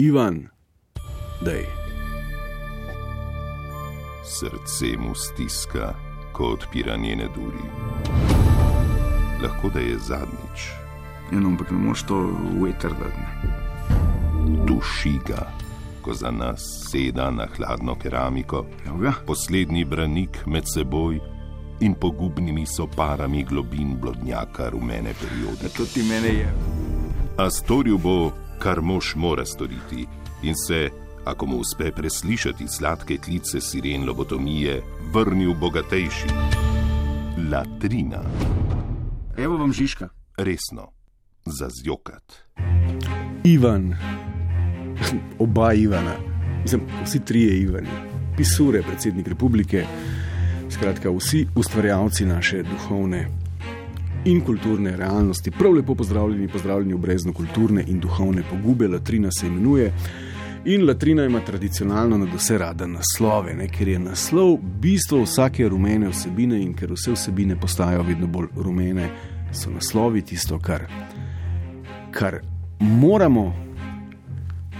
Ivan, dej. Srce mu stiska, ko odpira njene duri. Lahko da je zadnjič. Eno, Ja, ampak ne moreš to veter dati. Duši ga, ko za nas seda na hladno keramiko, Evo ga. poslednji branik med seboj in pogubnimi soparami globin blodnjaka rumene periode. To ti mene je. A storil bo, kar mož mora storiti, in se, ako mu uspe preslišati sladke klice siren lobotomije, vrnil bogatejši. Latrina, Evo vam Žižka. resno, za zjokat. Ivan, oba Ivana, Mislim, vsi trije Ivani, Pisure, predsednik republike, skratka, vsi ustvarjalci naše duhovne in kulturne realnosti. Prav lepo pozdravljeni, pozdravljeni v brezno kulturne in duhovne pogube. Latrina se imenuje. In latrina ima tradicionalno na vse rada naslove, ne? ker je naslov bistvo vsake rumene vsebine in ker vse vsebine postajajo vedno bolj rumene, so naslovi tisto, kar, kar moramo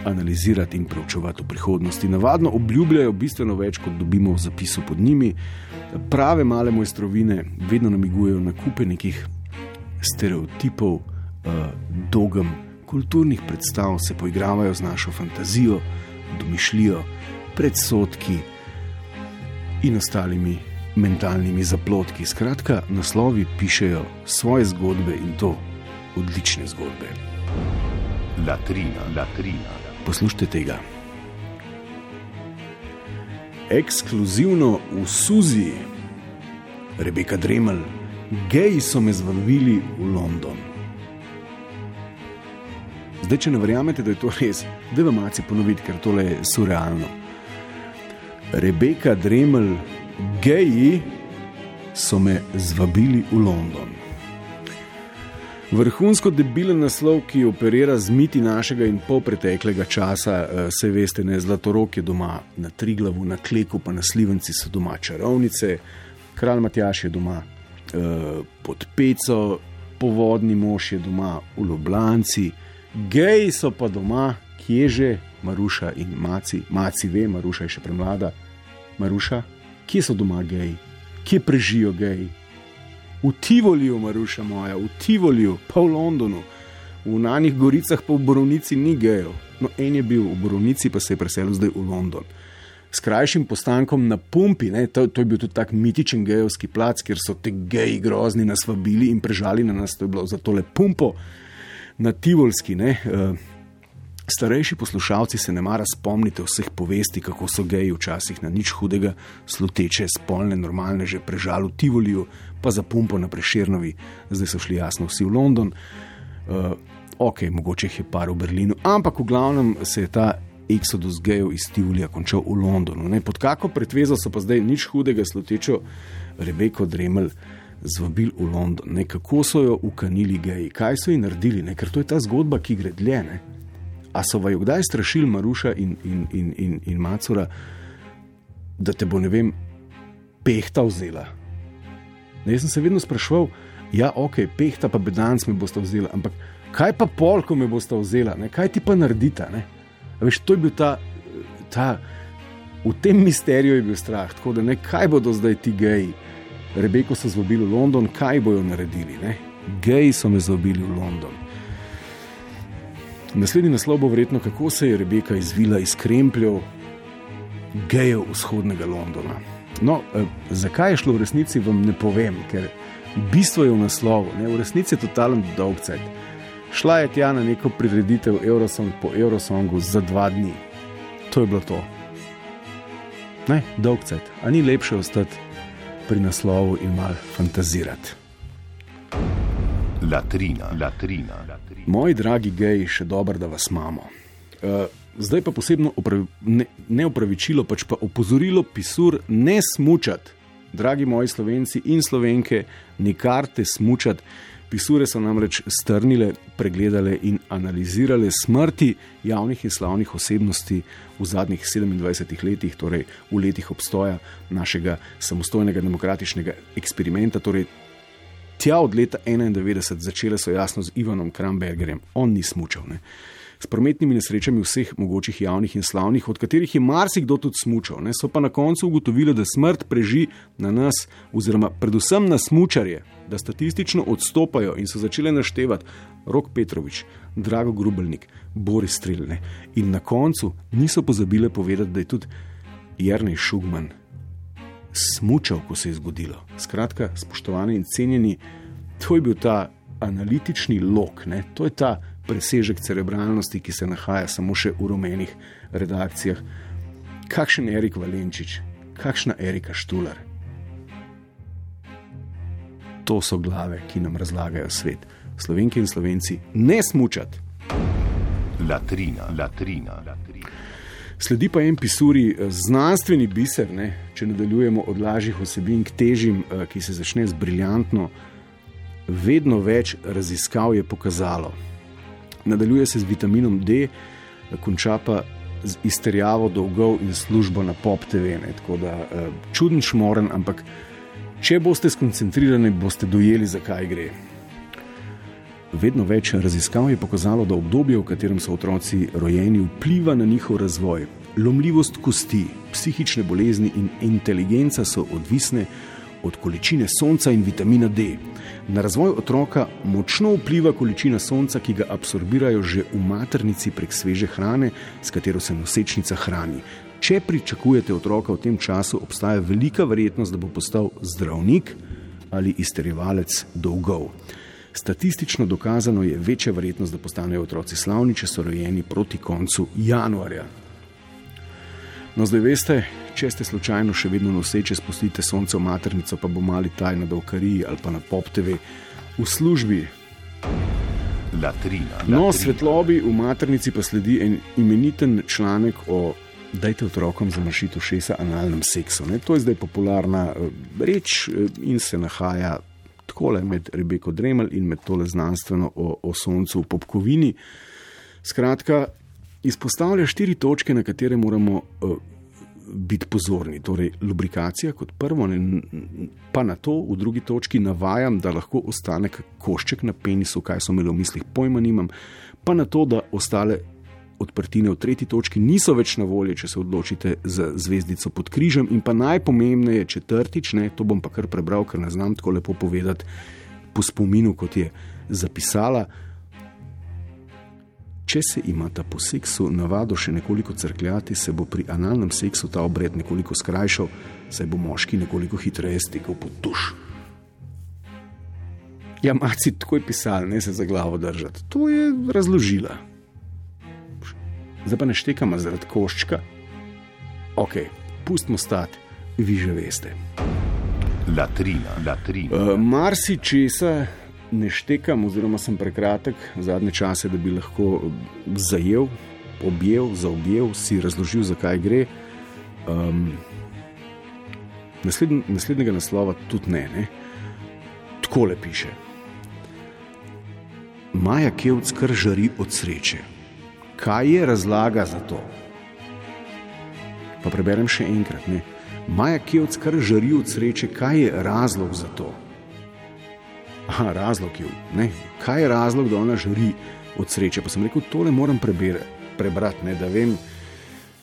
analizirati in preučevati v prihodnosti. Navadno obljubljajo bistveno več, kot dobimo v zapisu pod njimi. Prave male mojstrovine vedno namigujejo na kupe nekih stereotipov, uh, dogem, kulturnih predstav, se poigravajo z našo fantazijo, domišljijo, predsotki in ostalimi mentalnimi zaplotki. Skratka, naslovi pišejo svoje zgodbe in to odlične zgodbe. Latrina, latrina. Poslušajte tega. Ekskluzivno v Suzi, Rebeka Dremelj, geji so me zvabili v London. Zdaj, če ne verjamete, da je to res, da vam maci ponoviti, ker tole je surrealno. Rebeka Dremelj, geji so me zvabili v London. Vrhunsko debilen naslov, ki operira z miti našega in pol preteklega časa, vse veste, ne Zlatorok je doma na Triglavu, na Kleku, pa na Slivenci so doma čarovnice, kralj Matjaš je doma eh, pod Peco, povodni mož je doma v Ljubljanci, geji so pa doma, kje že, Maruša in Maci, Maci ve, Maruša je še premlada, Maruša, kje so doma geji, kje prežijo geji. V Tivoliju, Maruša moja, v Tivoliju, pa v Londonu, v Nanih Goricah, pa v Borovnici ni gejev. No, en je bil v Borovnici, pa se je preselil zdaj v London. S krajšim postankom na pumpi, ne, to, to je bil tudi tak mitičen gejovski plac, kjer so te geji grozni nas vabili in prežali na nas, to je bilo za tole pumpo na Tivolski. Ne, uh, Starejši poslušalci se ne mara spomnite vseh povesti, kako so geji včasih na nič hudega, sluteče, spolne, normalne, že prežal v Tivoliju, pa za pumpo na Preširnovi, zdaj so šli jasno vsi v London. Uh, ok, mogoče jih je par v Berlinu, ampak v glavnem se je ta eksodus gejev iz Tivolija končal v Londonu. Ne? Pod kako pretvezo so pa zdaj nič hudega, slutečo Rebeko Dremelj. Zvabil v London, ne, kako so jo ukanili geji, kaj so ji naredili, ne, ker to je ta zgodba, ki gre dlje. Ne. A so vaju kdaj strašili Maruša in, in, in, in, in Macura, da te bo, ne vem, pehta vzela? Ne, jaz sem se vedno sprašval, ja, ok, pehta pa bedanc me boste vzela, ampak kaj pa pol, ko me boste vzela, ne? kaj ti pa naredita? Ne? A Veš, to je bil ta, ta, v tem misteriju je bil strah, tako da ne, kaj bodo zdaj ti geji. Rebeko so zvabili v London, kaj bojo naredili? Ne? Geji so me zvabili v London. Naslednji naslov bo verjetno, kako se je Rebeka izvila iz krempljev gejev vzhodnega Londona. No, eh, zakaj je šlo v resnici, vam ne povem, ker bistvo je v naslovu, ne? v resnici je totalen dolgcajt. Šla je tja na neko prireditev Eurosong po Eurosongu za dva dni. To je bilo to. Ne, dolgcajt. A ni lepše ostati pri naslovu in mal fantazirati. Latrina, latrina, latrina. Moji dragi geji, še dobro, da vas imamo. Uh, zdaj pa posebno opravi, ne, ne opravičilo, pač pa opozorilo pisur, ne smučati, dragi moji slovenci in slovenke, nikar te smučati. Pisure so namreč strnile, pregledale in analizirale smrti javnih in slavnih osebnosti v zadnjih 27 letih, torej v letih obstoja našega samostojnega demokratičnega eksperimenta. Torej Tja od leta 91 začele so jasno z Ivanom Krambergerjem, on ni smučal. Ne. s prometnimi nesrečami vseh mogočih javnih in slavnih, od katerih je marsikdo tudi smučal. Ne, so pa na koncu ugotovili, da smrt preži na nas, oziroma predvsem na smučarje, da statistično odstopajo in so začeli naštevati Rok Petrovič, Drago Grubelnik, Boris Strilne. In na koncu niso pozabili povedati, da je tudi Jrnej Šugman smučal, ko se je zgodilo. Skratka, spoštovani in cenjeni, to je bil ta analitični lok, ne? to je ta presežek cerebralnosti, ki se nahaja samo še v rumenih redakcijah. Kakšen Erik Valenčič, kakšna Erika Štular. To so glave, ki nam razlagajo svet. Slovenki in slovenci, ne smučati. Latrina, latrina, latrina. Sledi pa en pisuri, eh, znanstveni biser, ne? če nadaljujemo od lažjih osebin k težjim, eh, ki se začne z briljantno. Vedno več raziskav je pokazalo. Nadaljuje se z vitaminom D, konča pa z izterjavo dolgov in službo na pop TV. Ne? Tako da eh, čuden šmoren, ampak če boste skoncentrirani, boste dojeli, zakaj gre. Vedno več raziskav je pokazalo, da obdobje, v katerem so otroci rojeni, vpliva na njihov razvoj. Lomljivost kosti, psihične bolezni in inteligenca so odvisne od količine sonca in vitamina D. Na razvoj otroka močno vpliva količina sonca, ki ga absorbirajo že v maternici prek sveže hrane, s katero se nosečnica hrani. Če pričakujete otroka v tem času, obstaja velika verjetnost, da bo postal zdravnik ali izterjevalec dolgov. Statistično dokazano je večja verjetnost, da postanejo otroci slavni, če so rojeni proti koncu januarja. No, zdaj veste, če ste slučajno še vedno noseče, spustite sonce v maternico, pa bo mali taj na Dovkariji ali pa na Pop TV v službi. Latrina, No, latrina. svetlobi v maternici pa sledi en imeniten članek o dajte otrokom zamršiti ušesa analnem seksu. Ne? To je zdaj popularna eh, reč eh, in se nahaja takole med Rebeko Dremelj in med tole znanstveno o, o soncu v popkovini. Skratka, izpostavlja štiri točke, na katere moramo uh, biti pozorni. Torej, lubrikacija kot prvo, ne, n- pa na to v drugi točki navajam, da lahko ostane košček na penisu, kaj so imeli v mislih, pojma nimam, pa na to, da ostale odprtine v tretji točki niso več na voljo, če se odločite za zvezdico pod križem. In pa najpomembneje, četrtič, ne, to bom pa kar prebral, ker ne znam tako lepo povedati po spominu, kot je zapisala. Če se imata po seksu navado še nekoliko crkljati, se bo pri analnem seksu ta obred nekoliko skrajšal, saj bo moški nekoliko hitreje stekel pod tuš. Ja, maci tako je pisal, ne se za glavo držati. To je razložila. Zdaj pa ne štekamo zaradi koščka. Ok, pustimo stati, vi že veste. Latrina, latrina. Uh, Marsi česa ne štekam, oziroma sem prekratek zadnje čase, da bi lahko zajel, objel, zaobjel, si razložil, zakaj gre. Um, nasledn, naslednjega naslova tudi ne. ne? Takole piše. Maja Kevc kar žari od sreče. Kaj je razlaga za to? Pa preberem še enkrat. Ne? Maja Kevc kar žari od sreče, kaj je razlog za to? Aha, razlog je. Ne? Kaj je razlog, da ona žari od sreče? Pa sem rekel, tole moram prebere, prebrati, ne? da vem,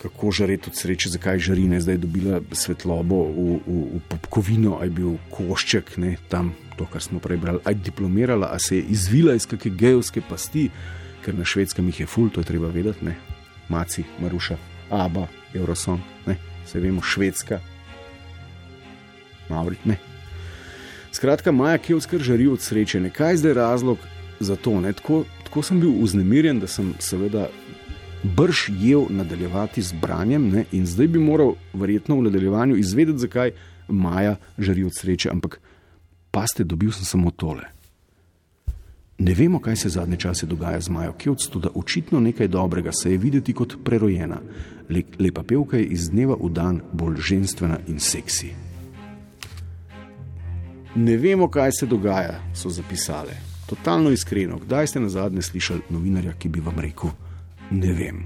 kako žareti od sreče, zakaj žari. Ne? Zdaj je dobila svetlobo v, v, v popkovino, aj bil košček ne? tam, to, kar smo prej brali, aj diplomirala, a se je izvila iz kakšne gejovske pasti, ker na švedskem jih je ful, to je treba vedeti, ne? Maci, Maruša, Aba, Eurosong, ne? se vemo, švedska, Maurit, ne. Skratka, Maja Kevskar žari od sreče. Ne? Kaj zdaj razlog za to? ne? Tako, tako sem bil vznemirjen, da sem seveda brž jel nadaljevati z branjem ne? in zdaj bi moral verjetno v nadaljevanju izvedeti, zakaj Maja žari od sreče. Ampak paste, dobil sem samo tole. Ne vemo, kaj se zadnje čase dogaja z Majo Kevc, tudi očitno nekaj dobrega se je videti kot prerojena. Le, lepa pevka je iz dneva v dan bolj ženstvena in seksi. Ne vemo, kaj se dogaja, so zapisale. Totalno iskreno, kdaj ste na zadnje slišali novinarja, ki bi vam rekel: Ne vem.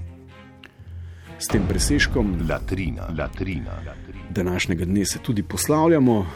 S tem presežkom Latrina, latrina, latrina. današnjega dne se tudi poslavljamo.